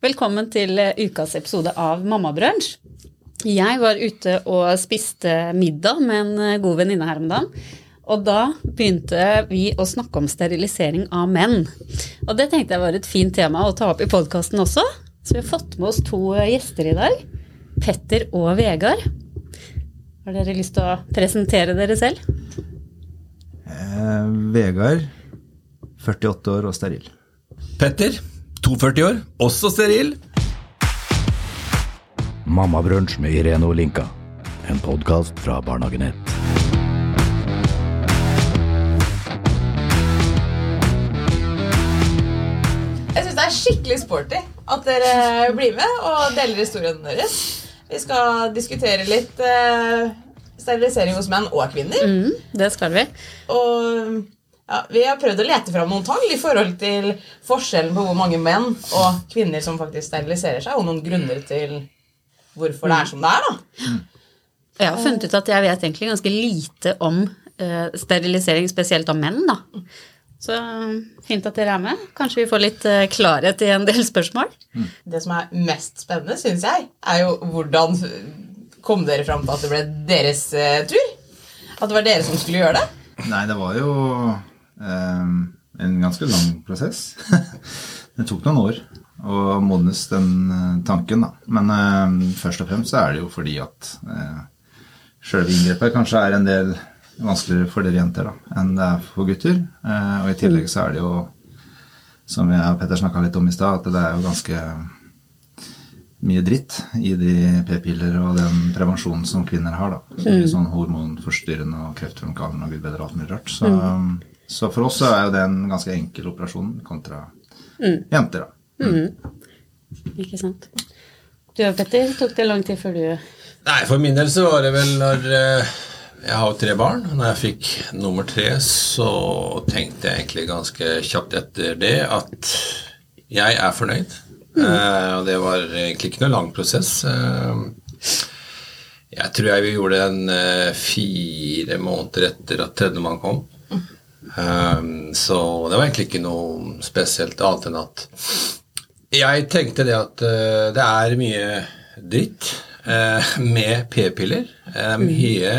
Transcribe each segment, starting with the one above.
Velkommen til ukas episode av Mammabrunsj. Jeg var ute og spiste middag med en god venninne her om dagen. Og da begynte vi å snakke om sterilisering av menn. Og det tenkte jeg var et fint tema å ta opp i podkasten også. Så vi har fått med oss to gjester i dag. Petter og Vegard. Har dere lyst til å presentere dere selv? Eh, Vegard, 48 år og steril. Petter, 42 år, også steril. Mammabrunsj med Irene Olinka. En podkast fra Barnehagenett. Jeg syns det er skikkelig sporty at dere blir med og deler historiene deres. Vi skal diskutere litt eh, sterilisering hos menn og kvinner. Mm, det skal vi. Og ja, vi har prøvd å lete fram noen tall i forhold til forskjellen på hvor mange menn og kvinner som faktisk steriliserer seg, og noen grunner til hvorfor det er som det er. da. Jeg har funnet ut at jeg vet egentlig ganske lite om uh, sterilisering, spesielt av menn. da. Så fint at dere er med. Kanskje vi får litt eh, klarhet i en del spørsmål. Det som er mest spennende, syns jeg, er jo hvordan kom dere fram til at det ble deres eh, tur? At det var dere som skulle gjøre det? Nei, det var jo eh, en ganske lang prosess. det tok noen år å modnes den eh, tanken, da. Men eh, først og fremst så er det jo fordi at eh, sjølve inngrepet kanskje er en del vanskeligere for dere jenter da, enn det er for gutter. Eh, og i tillegg så er det jo, som jeg og Petter snakka litt om i stad, at det er jo ganske mye dritt i de p-piller og den prevensjonen som kvinner har. da. Så mye sånn hormonforstyrrende og kreftfremkallende og gud bedre alt mulig rart. Så, så for oss er jo det en ganske enkel operasjon kontra jenter, da. Ikke sant? Du og Petter, tok det lang tid før du Nei, for min del så var det vel når eh, Jeg har jo tre barn. Når jeg fikk nummer tre, så tenkte jeg egentlig ganske kjapt etter det at jeg er fornøyd. Eh, og det var egentlig ikke noe lang prosess. Eh, jeg tror jeg vi gjorde den eh, fire måneder etter at tredjemann kom. Eh, så det var egentlig ikke noe spesielt annet enn at jeg tenkte det at uh, det er mye dritt uh, med p-piller. Eh, mye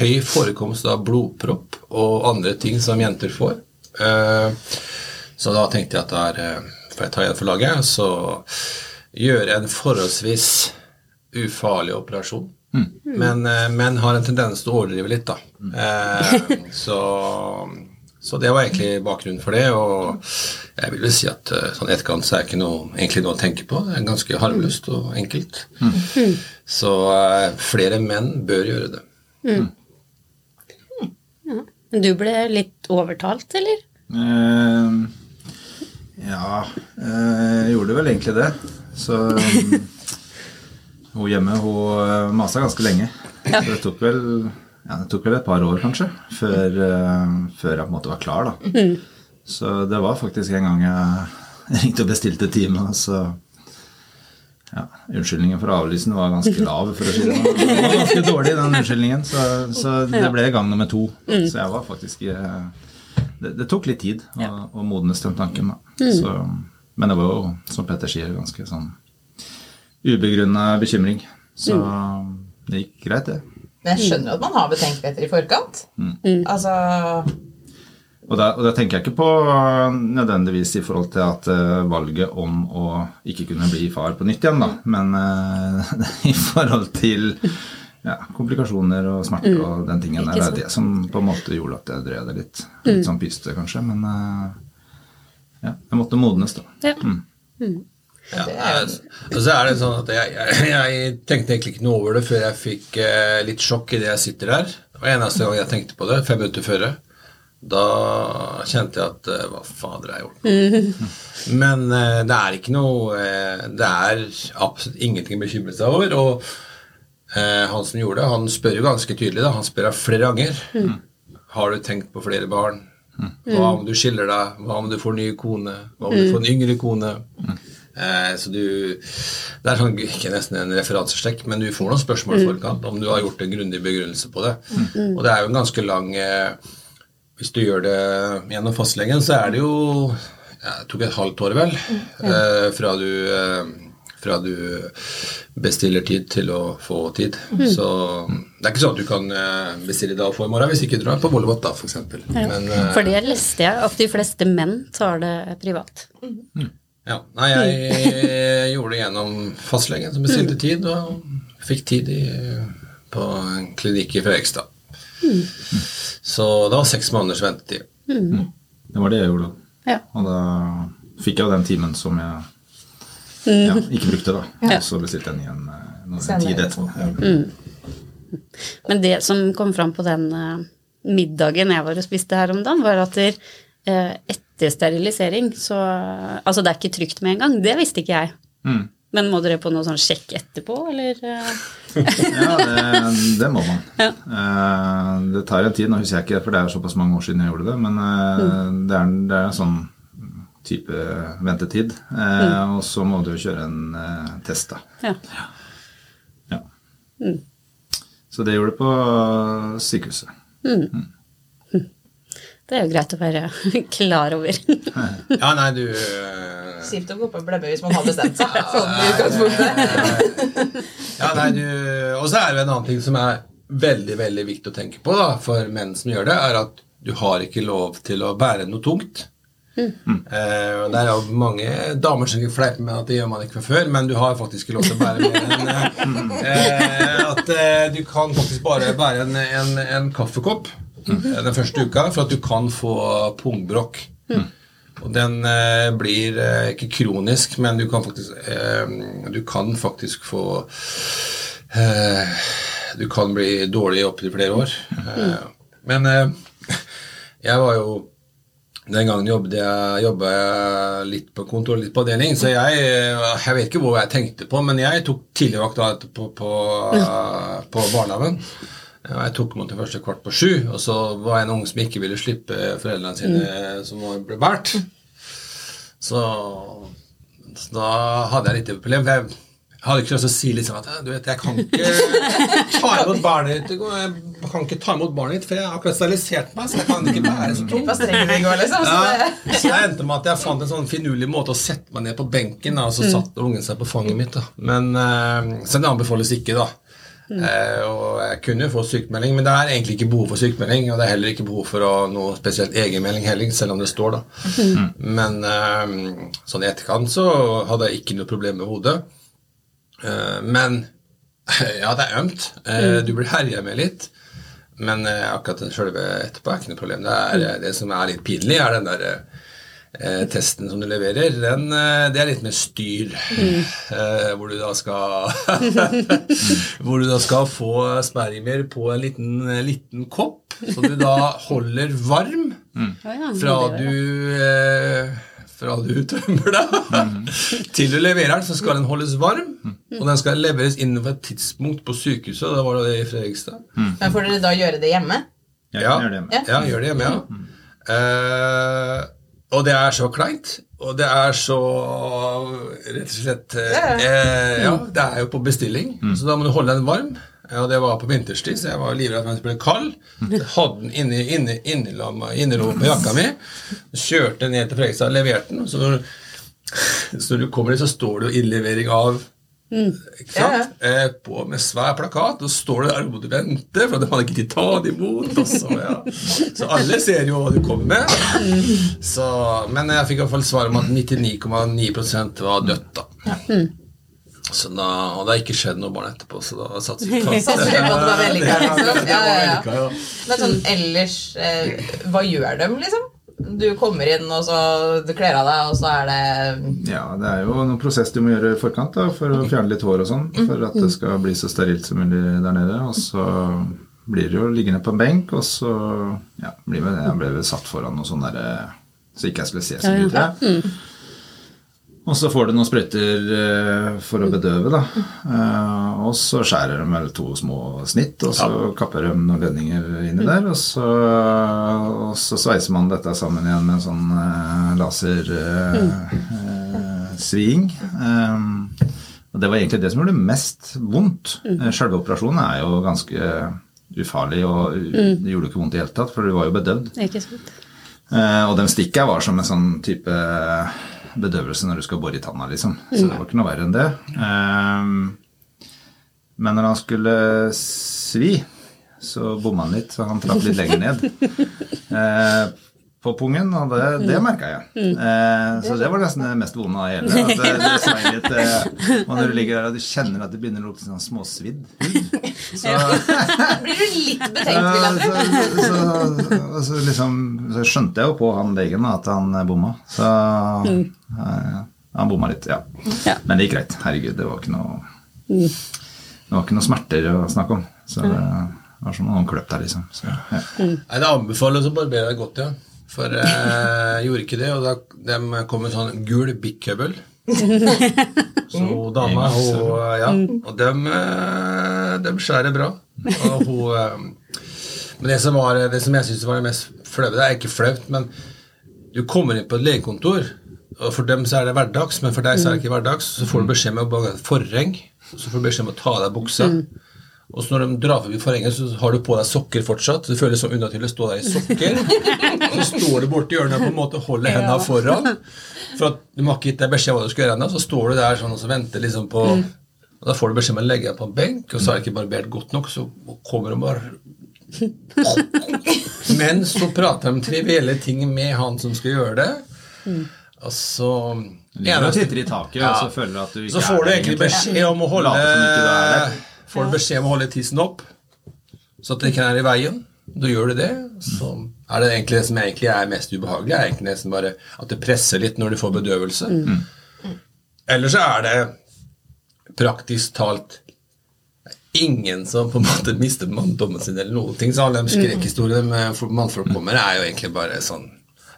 høy forekomst av blodpropp og andre ting som jenter får. Eh, så da tenkte jeg at da er eh, Får jeg ta igjen for laget, så gjøre en forholdsvis ufarlig operasjon. Men eh, menn har en tendens til å overdrive litt, da. Eh, så, så det var egentlig bakgrunnen for det. Og jeg vil vel si at eh, sånn etterkant så er det ikke noe, egentlig noe å tenke på. Det er ganske harmløst og enkelt. Så eh, flere menn bør gjøre det. Men Du ble litt overtalt, eller? Eh, ja, eh, jeg gjorde vel egentlig det. Så um, hun hjemme hun masa ganske lenge. Så det tok vel ja, det tok vel et par år, kanskje, før, eh, før jeg på en måte var klar. da. Så det var faktisk en gang jeg ringte og bestilte time, så ja, Unnskyldningen for avlysen var ganske lav, for å si det sånn. Den var ganske dårlig, den unnskyldningen. Så, så det ble gang nummer to. Så jeg var faktisk eh, det, det tok litt tid å, å modnes den tanken. Da. Så, men det var jo, som Petter sier, ganske sånn ubegrunna bekymring. Så det gikk greit, det. Men jeg skjønner jo at man har betenkeligheter i forkant. Altså Og da, og da tenker jeg ikke på øh, nødvendigvis i forhold til at uh, valget om å ikke kunne bli far på nytt igjen, da, men uh, i forhold til ja, komplikasjoner og smerter og den tingen der. Det er det som på en måte gjorde at jeg drev det litt. Litt sånn pyste, kanskje, men uh, ja, jeg måtte modnes, da. Ja. Ja, og så er det sånn at jeg, jeg, jeg tenkte egentlig ikke noe over det før jeg fikk eh, litt sjokk idet jeg sitter der. Det var eneste gang jeg tenkte på det, fem minutter før. Da kjente jeg at eh, Hva fader har jeg gjort? Men eh, det er ikke noe eh, Det er absolutt ingenting å bekymre seg over. Og eh, han som gjorde det, han spør jo ganske tydelig. da, Han spør deg flere ganger. Har du tenkt på flere barn? Hva om du skiller deg? Hva om du får ny kone? Hva om du får en yngre kone? Eh, så du Det er sånn, ikke nesten en referansestekk, men du får noen spørsmål i forkant om du har gjort en grundig begrunnelse på det. Og det er jo en ganske lang eh, Hvis du gjør det gjennom fastlegen, så er det jo ja, det tok et halvt år, vel, eh, fra du eh, fra du bestiller tid til å få tid. Så det er ikke sånn at du kan eh, bestille i dag og få i morgen hvis ikke du drar på Volvat, da, f.eks. Ja. Men eh, For det leste jeg, at de fleste menn tar det privat. Ja. Nei, jeg gjorde det gjennom fastlegen, som bestilte tid, og fikk tid i, på en klinikk i Fredrikstad. Så det var seks måneders ventetid. Det var det jeg gjorde. Ja. Og da fikk jeg jo den timen som jeg ja, ikke brukte, da. Og så bestilte jeg den igjen eh, noen Senere, tid etterpå. Ja. Men det som kom fram på den eh, middagen jeg var og spiste her om dagen, var at der, eh, etter sterilisering så Altså, det er ikke trygt med en gang. Det visste ikke jeg. Mm. Men må dere på noe sånn sjekk etterpå, eller? eh? Ja, det, det må man. Ja. Eh, det tar en tid, nå husker jeg ikke, for det er såpass mange år siden jeg gjorde det, men mm. det, er, det er en sånn type ventetid. Mm. Og så må du jo kjøre en eh, test, da. Ja. Ja. Så det gjorde jeg på sykehuset. Det er jo greit å være klar over. Ja, nei, du eh, Kjipt å gå på blebbe hvis man har bestemt seg. Sånn i utgangspunktet. Ja, nei, du Og så er det en annen ting som er veldig veldig viktig å tenke på da, for menn som gjør det, er at du har ikke lov til å bære noe tungt. Mm. Uh, Det er jo mange damer som fleiper med at det gjør man ikke fra før, men du har faktisk ikke lov til å bære mer enn uh, uh, At du kan faktisk bare bære en, en, en kaffekopp den første uka for at du kan få pungbrokk. Og den eh, blir eh, ikke kronisk, men du kan faktisk, eh, du kan faktisk få eh, Du kan bli dårlig opptil flere år. Eh, men eh, jeg var jo den gangen jobbet jeg, jobbet jeg litt på kontor, litt på avdeling, så jeg, jeg vet ikke hvor jeg tenkte på, men jeg tok tidligvakt på, på, på, på barnehagen. Og Jeg tok mot til første kvart på sju, og så var jeg en unge som ikke ville slippe foreldrene sine som var- ble båret. Så, så da hadde jeg litt problem. for jeg jeg hadde ikke lyst til å si liksom at du vet, jeg kan ikke ta imot barnet ditt Jeg kan ikke ta imot barnet ditt, for jeg har akkurat sterilisert meg. Så jeg kan ikke bære så tungt. Går, liksom? Ja, så jeg endte med at jeg fant en sånn finurlig måte å sette meg ned på benken, da, og så satte ungen seg på fanget mitt. Da. Men, eh, så det anbefales ikke, da. Eh, og jeg kunne få sykemelding, men det er egentlig ikke behov for sykemelding. Og det er heller ikke behov for å, noe spesielt egenmelding heller, selv om det står, da. Men eh, sånn i etterkant så hadde jeg ikke noe problem med hodet. Eh, men ja, det er ømt. Eh, Du blir herja med litt. Men eh, akkurat den selve etterpå er ikke noe problem. Det, er, eh, det som er litt pinlig, er den der eh, testen som du leverer. Den, eh, det er litt mer styr. Eh, hvor du da skal Hvor du da skal få spermier på en liten, liten kopp, så du da holder varm mm. fra du eh, fra du tømmer deg til du leverer den, så skal den holdes varm. Og den skal leveres innenfor et tidspunkt på sykehuset. Da var det i Fredrikstad. men får dere da gjøre det hjemme? Ja. gjør det hjemme. Ja. Gjør det hjemme, ja. Eh, og det er så kleint. Og det er så rett og slett eh, Ja, eh, Ja, det er jo på bestilling, så da må du holde den varm. Ja, det var på vinterstid, så jeg var livredd for at den ble kald. Hadde den inni, inni, inni, innerlommet på jakka mi. Kjørte ned til Fredrikstad og leverte den. Så når, så når du kommer dit, så står det jo innlevering av ikke sant? Eh, på, med svær plakat, og står du der og må du vente, for de hadde ikke til det imot. Så, ja. så alle ser jo hva du kommer med. Så, men jeg fikk i hvert fall svar om at 99,9% var dødt. da. Så da, og det har ikke skjedd noe barn etterpå, så da satser vi fast. det var vellykka, Ja, det var Ja, ja, ja. vellykka, ja. Men sånn ellers, eh, hva gjør de, liksom? Du kommer inn, og så du kler av deg, og så er det Ja, det er jo noen prosess du må gjøre i forkant da, for å fjerne litt hår og sånn, for at det skal bli så sterilt som mulig der nede. Og så blir det jo liggende på en benk, og så ja, blir jeg ble vel satt foran noe sånn derre Så ikke jeg skulle se så mye, tror jeg. Og så får du noen sprøyter eh, for å bedøve, da. Eh, og så skjærer de vel to små snitt, og så kapper de noen ledninger inni der. Og så, og så sveiser man dette sammen igjen med en sånn eh, lasersving. Eh, og det var egentlig det som gjorde mest vondt. Selve operasjonen er jo ganske ufarlig, og det gjorde ikke vondt i det hele tatt, for du var jo bedøvd. Ikke sant? Eh, og de stikka var som en sånn type bedøvelse når du skal bore i tanna, liksom. Så det var ikke noe verre enn det. Eh, men når han skulle svi, så bomma han litt, så han traff litt lenger ned. På pungen, og det, det merka jeg. Eh, så det var nesten det mest vonde av hele. At det, det svei litt, eh, og når du ligger der og du kjenner at det begynner å lukte sånn småsvidd hud, så Blir du litt betenkt, så, så, så, så liksom Så skjønte jeg jo på han legen at han bomma. Så eh, han bomma litt, ja. Ja. Men det gikk greit. Herregud, det var ikke noe Det var ikke noe smerter å snakke om. Så det var som om noen kløp der, liksom. Så, ja. Nei, Det anbefales å barbere deg godt, ja. For eh, jeg gjorde ikke det, og da de kom med sånn gul bikkhøvel. Så hun dama, hun Ja. Og dem, eh, dem skjærer bra. Og hun eh, Men det som, var, det som jeg syns var det mest flaue Det er ikke flaut, men du kommer inn på et legekontor, og for dem så er det hverdags, men for deg så er det ikke hverdags. Så får du beskjed om å forheng, så får du beskjed om å ta av deg buksa. Og så når de drar forbi forhenget, så har du på deg sokker fortsatt. Det føles som unaturlig å stå der i sokker. Og så står du borti hjørnet og på en måte holder hendene foran. For at du må ikke gitt deg beskjed om hva du skal gjøre ennå. Så står du der sånn og så venter liksom på Og da får du beskjed om å legge deg på en benk, og så er det ikke barbert godt nok, så kommer de bare Men så prater de trivielle ting med han som skal gjøre det. Og så Ligger og titter i taket, og så føler du at du ikke så får du er der, egentlig beskjed om å holde Får du beskjed om å holde tissen opp, så at det ikke er i veien. Da gjør du det. Så er det egentlig det som egentlig er mest ubehagelig, er egentlig nesten bare at det presser litt når du får bedøvelse. Eller så er det praktisk talt ingen som på en måte mister manndommen sin eller noen ting. Så alle de skrekkhistoriene med mannfolk kommer, er jo egentlig bare sånn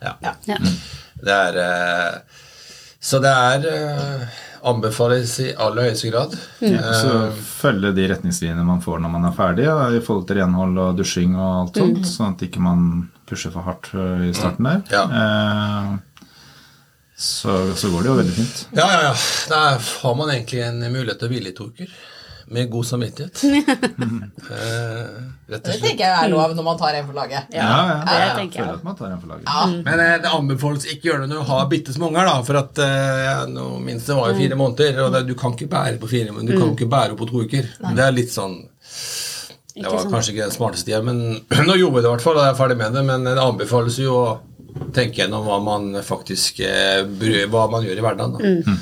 Ja. Ja. Det er eh, Så det er eh, Anbefales i aller høyeste grad. Ja, så følge de retningslinjene man får når man er ferdig, ja, i forhold til renhold og dusjing og alt sånt, sånn at ikke man pusher for hardt øh, i starten der. Ja. Eh, så, så går det jo veldig fint. Ja, ja, ja. Da har man egentlig en mulighet til å hvile i to uker. Med god samvittighet. eh, rett og Det tenker jeg er lov når man tar en for laget. Ja, det jeg tenker jeg føler at man tar en for laget. Men eh, det anbefales ikke gjøre det når du har bitte små unger, da. For at eh, ja, nå, minste var jo fire måneder, og det, du kan ikke bære på fire måneder. Du kan ikke bære på to uker. Det er litt sånn Det Ikke var kanskje ikke den smarteste tida, men nå gjorde vi det i hvert fall, og jeg er ferdig med det. Men det anbefales jo å tenke gjennom hva man faktisk eh, Hva man gjør i hverdagen. Da.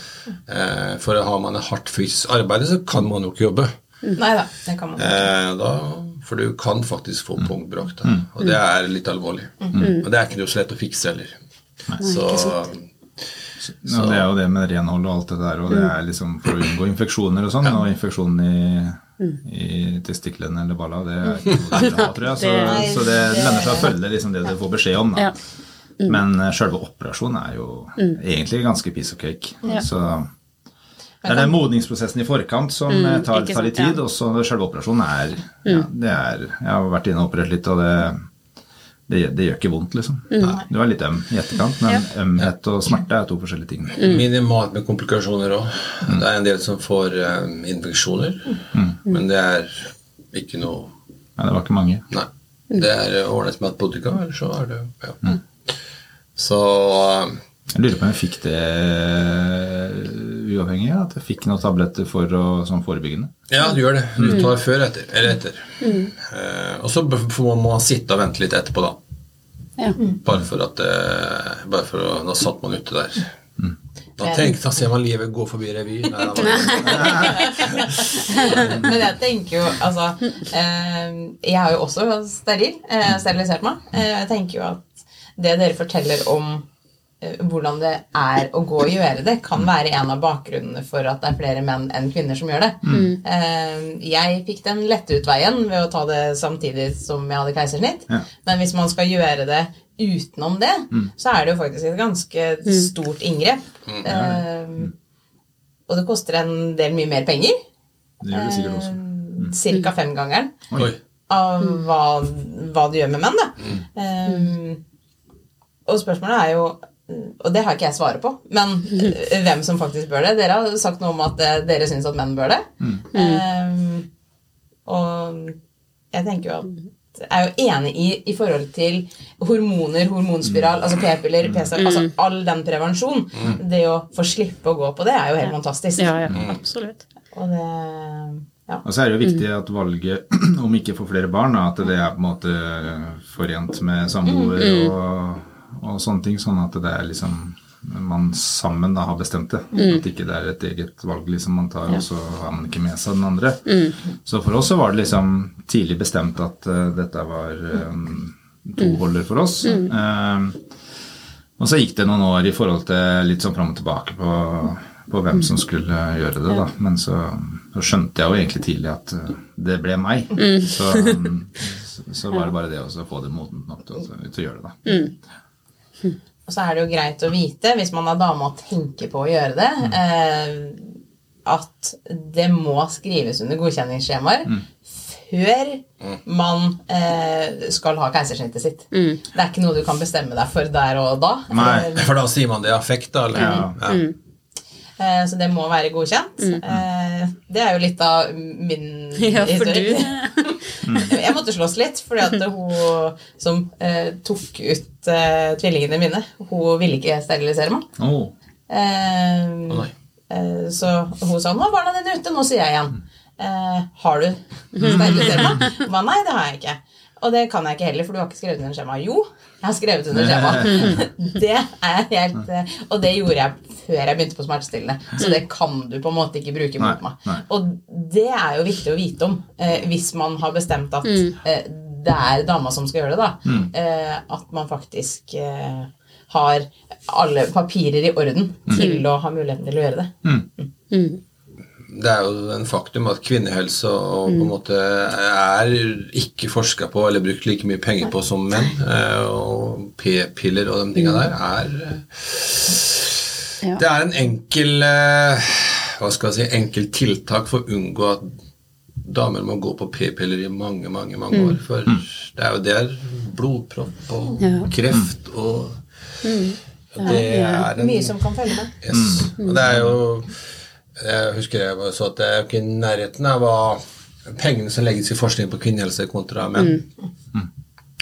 Eh, for har man et hardt fysisk arbeid, så kan man jo ikke jobbe. Nei da, det kan man ikke. Eh, da, for du kan faktisk få punktbrakt, da. og det er litt alvorlig. Og det er ikke noe så lett å fikse heller. Så Ja, det er jo det med renhold og alt det der, og det er liksom for å unngå infeksjoner og sånn, og infeksjon i, i testiklene eller balla, det er ikke noe vil tror jeg. Så, så det lønner seg å følge liksom det du får beskjed om. Da. Ja. Men sjølve selve operasjonen er jo egentlig ganske piece of cake. Ja. Så det er den modningsprosessen i forkant som mm, tar, tar litt tid, tid, og så selve operasjonen er, ja, det er Jeg har vært inne og operert litt, og det, det, det gjør ikke vondt, liksom. Du er litt øm i etterkant, men ømhet og smerte er to forskjellige ting. minimalt med komplikasjoner òg. Det er en del som får um, infeksjoner, men det er ikke noe Nei, det var ikke mange. Nei. Det er ordnet med antibiotika, eller så er det ja. Så eh, Jeg lurer på om jeg fikk det uavhengig, at jeg fikk noen tabletter for å, som forebyggende. ja, du gjør det. Du tar før etter, eller etter. Eh, og så må man sitte og vente litt etterpå, da. Ja. Bare for at eh, bare for å, Da satt man ute der. Da, tenk, da ser man livet gå forbi revy. Nei, Men jeg tenker jo, altså eh, Jeg har jo også steril, eh, sterilisert meg. Eh, jeg tenker jo at det dere forteller om eh, hvordan det er å gå og gjøre det, kan være en av bakgrunnene for at det er flere menn enn kvinner som gjør det. Mm. jeg fikk den lette utveien ved å ta det samtidig som jeg hadde keisersnitt. Ja. Men hvis man skal gjøre det utenom det, så er det jo faktisk et ganske stort inngrep. Mm. og det koster en del mye mer penger. Det gjør det sikkert også. Cirka femgangeren av hva, hva det gjør med menn. Da. Og spørsmålet er jo og det har ikke jeg svaret på, men eh, hvem som faktisk bør det. Dere har sagt noe om at eh, dere syns at menn bør det. Um, og jeg tenker jo at jeg er jo enig i i forhold til hormoner, hormonspiral, altså p-piller, p-stav, altså all den prevensjon. Det å få slippe å gå på det er jo helt fantastisk. Ja, ja, absolutt. Og det ja. Og så er det jo viktig at valget om ikke får flere barn, at det er på en måte forent med samboer og, og sånne ting. Sånn at det er liksom man sammen da har bestemt det. At ikke det er et eget valg liksom man tar, og så har man ikke med seg den andre. Så for oss så var det liksom tidlig bestemt at uh, dette var um, to holder for oss. Eh, og så gikk det noen år i forhold til litt sånn fram og tilbake på, på hvem som skulle gjøre det, da. Men så, så skjønte jeg jo egentlig tidlig at eh, det ble meg. Så, um, så, så var det bare det å få det modent nok til, å- til å gjøre det, da. Og så er det jo greit å vite, hvis man er dame og tenker på å gjøre det, eh, at det må skrives under godkjenningsskjemaer før man eh, skal ha keisersnittet sitt. Det er ikke noe du kan bestemme deg for der og da. Nei. Eller- For da sier man det er affekt, da? Eller? Ja. Ja. Eh, Så det må være godkjent. Eh, Det er jo litt av min Ja, for historikk. du Jeg måtte slåss litt, fordi at hun som eh, tok ut eh, tvillingene mine, hun ville ikke sterilisere meg. Oh. Eh, oh, eh, så hun sa 'nå er barna dine ute', nå sier jeg igjen. Eh, 'Har du sterilisert meg?' 'Nei, det har jeg ikke'. Og det kan jeg ikke heller, for du har ikke skrevet under skjema. Jo, jeg har skrevet under skjema. Det er helt eh, Og det gjorde jeg før jeg begynte på smertestillende. Så det kan du på en måte ikke bruke mot meg. Og det er jo viktig å vite om eh, hvis man har bestemt at eh, det er dama som skal gjøre det. da. Eh, at man faktisk har alle papirer i orden til å ha muligheten til å gjøre det. Det er jo en faktum at kvinnehelse og på en måte er ikke forska på eller brukt like mye penger på som menn. eh, Og p-piller og de tinga der er Ja. Det er en enkel eh, Hva skal jeg si enkel tiltak for å unngå at damer må gå på p-piller i mange, mange mange år. For det er jo der blodpropp og Ja. kreft og Det er en Mye som kan følge med. Yes. Og det er jo Jeg husker jeg så at det er ikke i nærheten av hva pengene som legges i forskning på kvinnehelse kontra menn.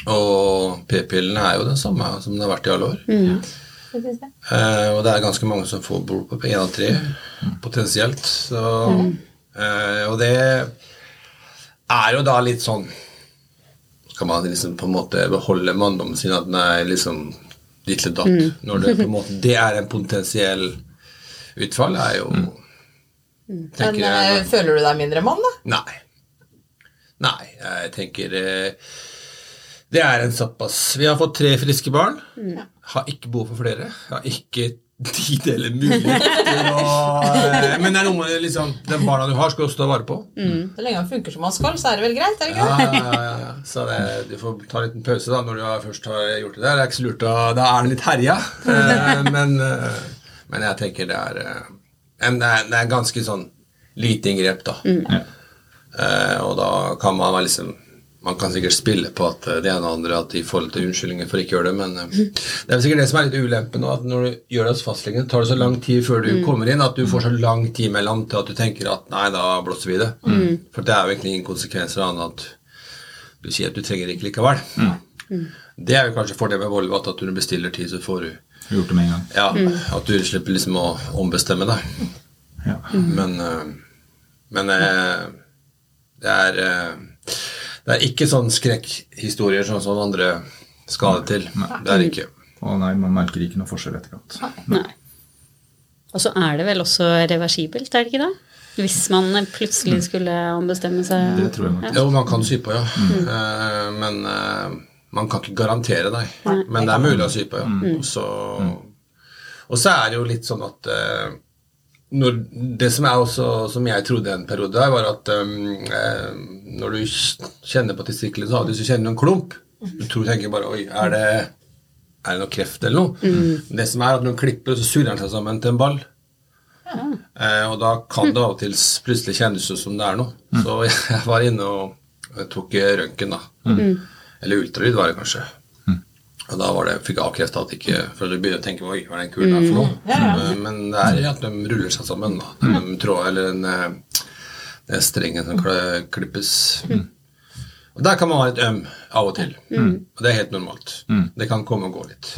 Og p-pillene er jo den samme som det har vært i alle år. Eh, og det er ganske mange som får blodpropp. Én av tre potensielt. Så, eh, og det er jo da litt sånn Skal man liksom på en måte beholde manndommen sin at den er liksom ditt eller datt? Når det på en måte Det er en potensiell utfall, er jo Men tenker eh, jeg, føler du deg mindre mann, da? Nei. Nei, jeg tenker eh, Det er en såpass Vi har fått tre friske barn. Har ikke behov for flere. Har ikke tid eller mulighet til å eh, Men det er noe med liksom den barna du har, skal du også ta vare på. Så lenge han funker som han skal, så er det vel greit? er det ikke Ja, ja, ja, ja. Så det, du får ta en liten pause da når du først har gjort det der. Det er ikke så lurt å Da er den litt herja. Eh, men, eh, men jeg tenker det er det er, det er ganske sånn lite inngrep, da. Mm. Uh, og da kan man være liksom Man kan sikkert spille på at eh, det ene og andre at de får litt unnskyldninger for ikke å gjøre det, men eh, det er sikkert det som er litt ulempen nå, at når du gjør det hos fastlegen, tar det så lang tid før du kommer inn at du får så lang tid mellom til at du tenker at nei, da blåser vi det. For det er jo egentlig ingen konsekvenser annet at du sier at du trenger ikke likevel. Det er jo kanskje fordelen med Volvo, at når du bestiller tid, så får du Gjort det med en gang. ja, at du slipper liksom å ombestemme deg. Ja. Men, eh, men eh, det er eh, Det er ikke sånn skrekkhistorier sånn som andre skal det til. Det er det ikke. Å nei, man merker ikke noe forskjell etterkant. Nei. Og så er det vel også reversibelt, er det ikke da? Hvis man plutselig skulle ombestemme seg. Det tror jeg nok. Jo, man kan sy på, ja. Mm. men man kan ikke garantere deg. Men det er mulig å sy på, ja. Og så, og så er det jo litt sånn at eh, når, Det som er også, som jeg trodde en periode, der, var at um, eh, når du kjenner på testiklene, så, har du- så kjenner du en klump. Du tror tenker bare Oi, er det, er det noe kreft eller noe? Mm. det som er at når du klipper, så surrer den seg sammen til en ball. Eh, og da kan det av og til plutselig kjennes ut som det er noe. Så jeg var inne og jeg tok røntgen, da. Eller ultralyd var det kanskje. Og da var det, fikk jeg avkrefta at ikke For du begynner å tenke Oi, hva er den kulen her for noe? Eh, Men det er at de ruller seg sammen. da. De tråd, eller den, eh, den strengen som klippes. Og der kan man være litt øm av og til. Og det er helt normalt. Det kan komme og gå litt.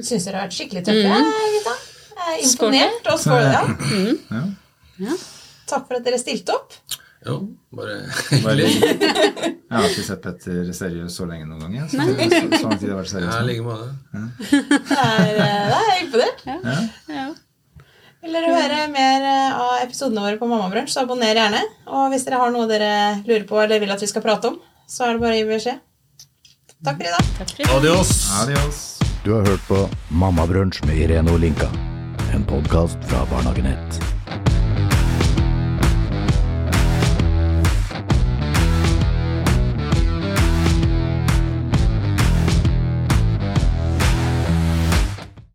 Syns dere har vært skikkelig tøffe, jeg, gutta. Jeg er imponert. Og skål, ja. Ja. Takk for at dere stilte opp. Jo, bare hyggelig. Jeg har ikke sett Petter seriøs så lenge noen gang. jeg. Så, så, så lang tid jeg har vært seriøs. Ja, like måte. Det er, eh, det er jeg imponert. Ja. Vil dere høre mer eh, av episodene våre på Mammabrunsj, så abonner gjerne. Og hvis dere har noe dere lurer på eller vil at vi skal prate om, så er det bare å gi beskjed. Takk for i dag. Adios! Adios. Du har hørt på Mammabrunsj med Irene Olinka. En podkast fra Barnehagenett. 1.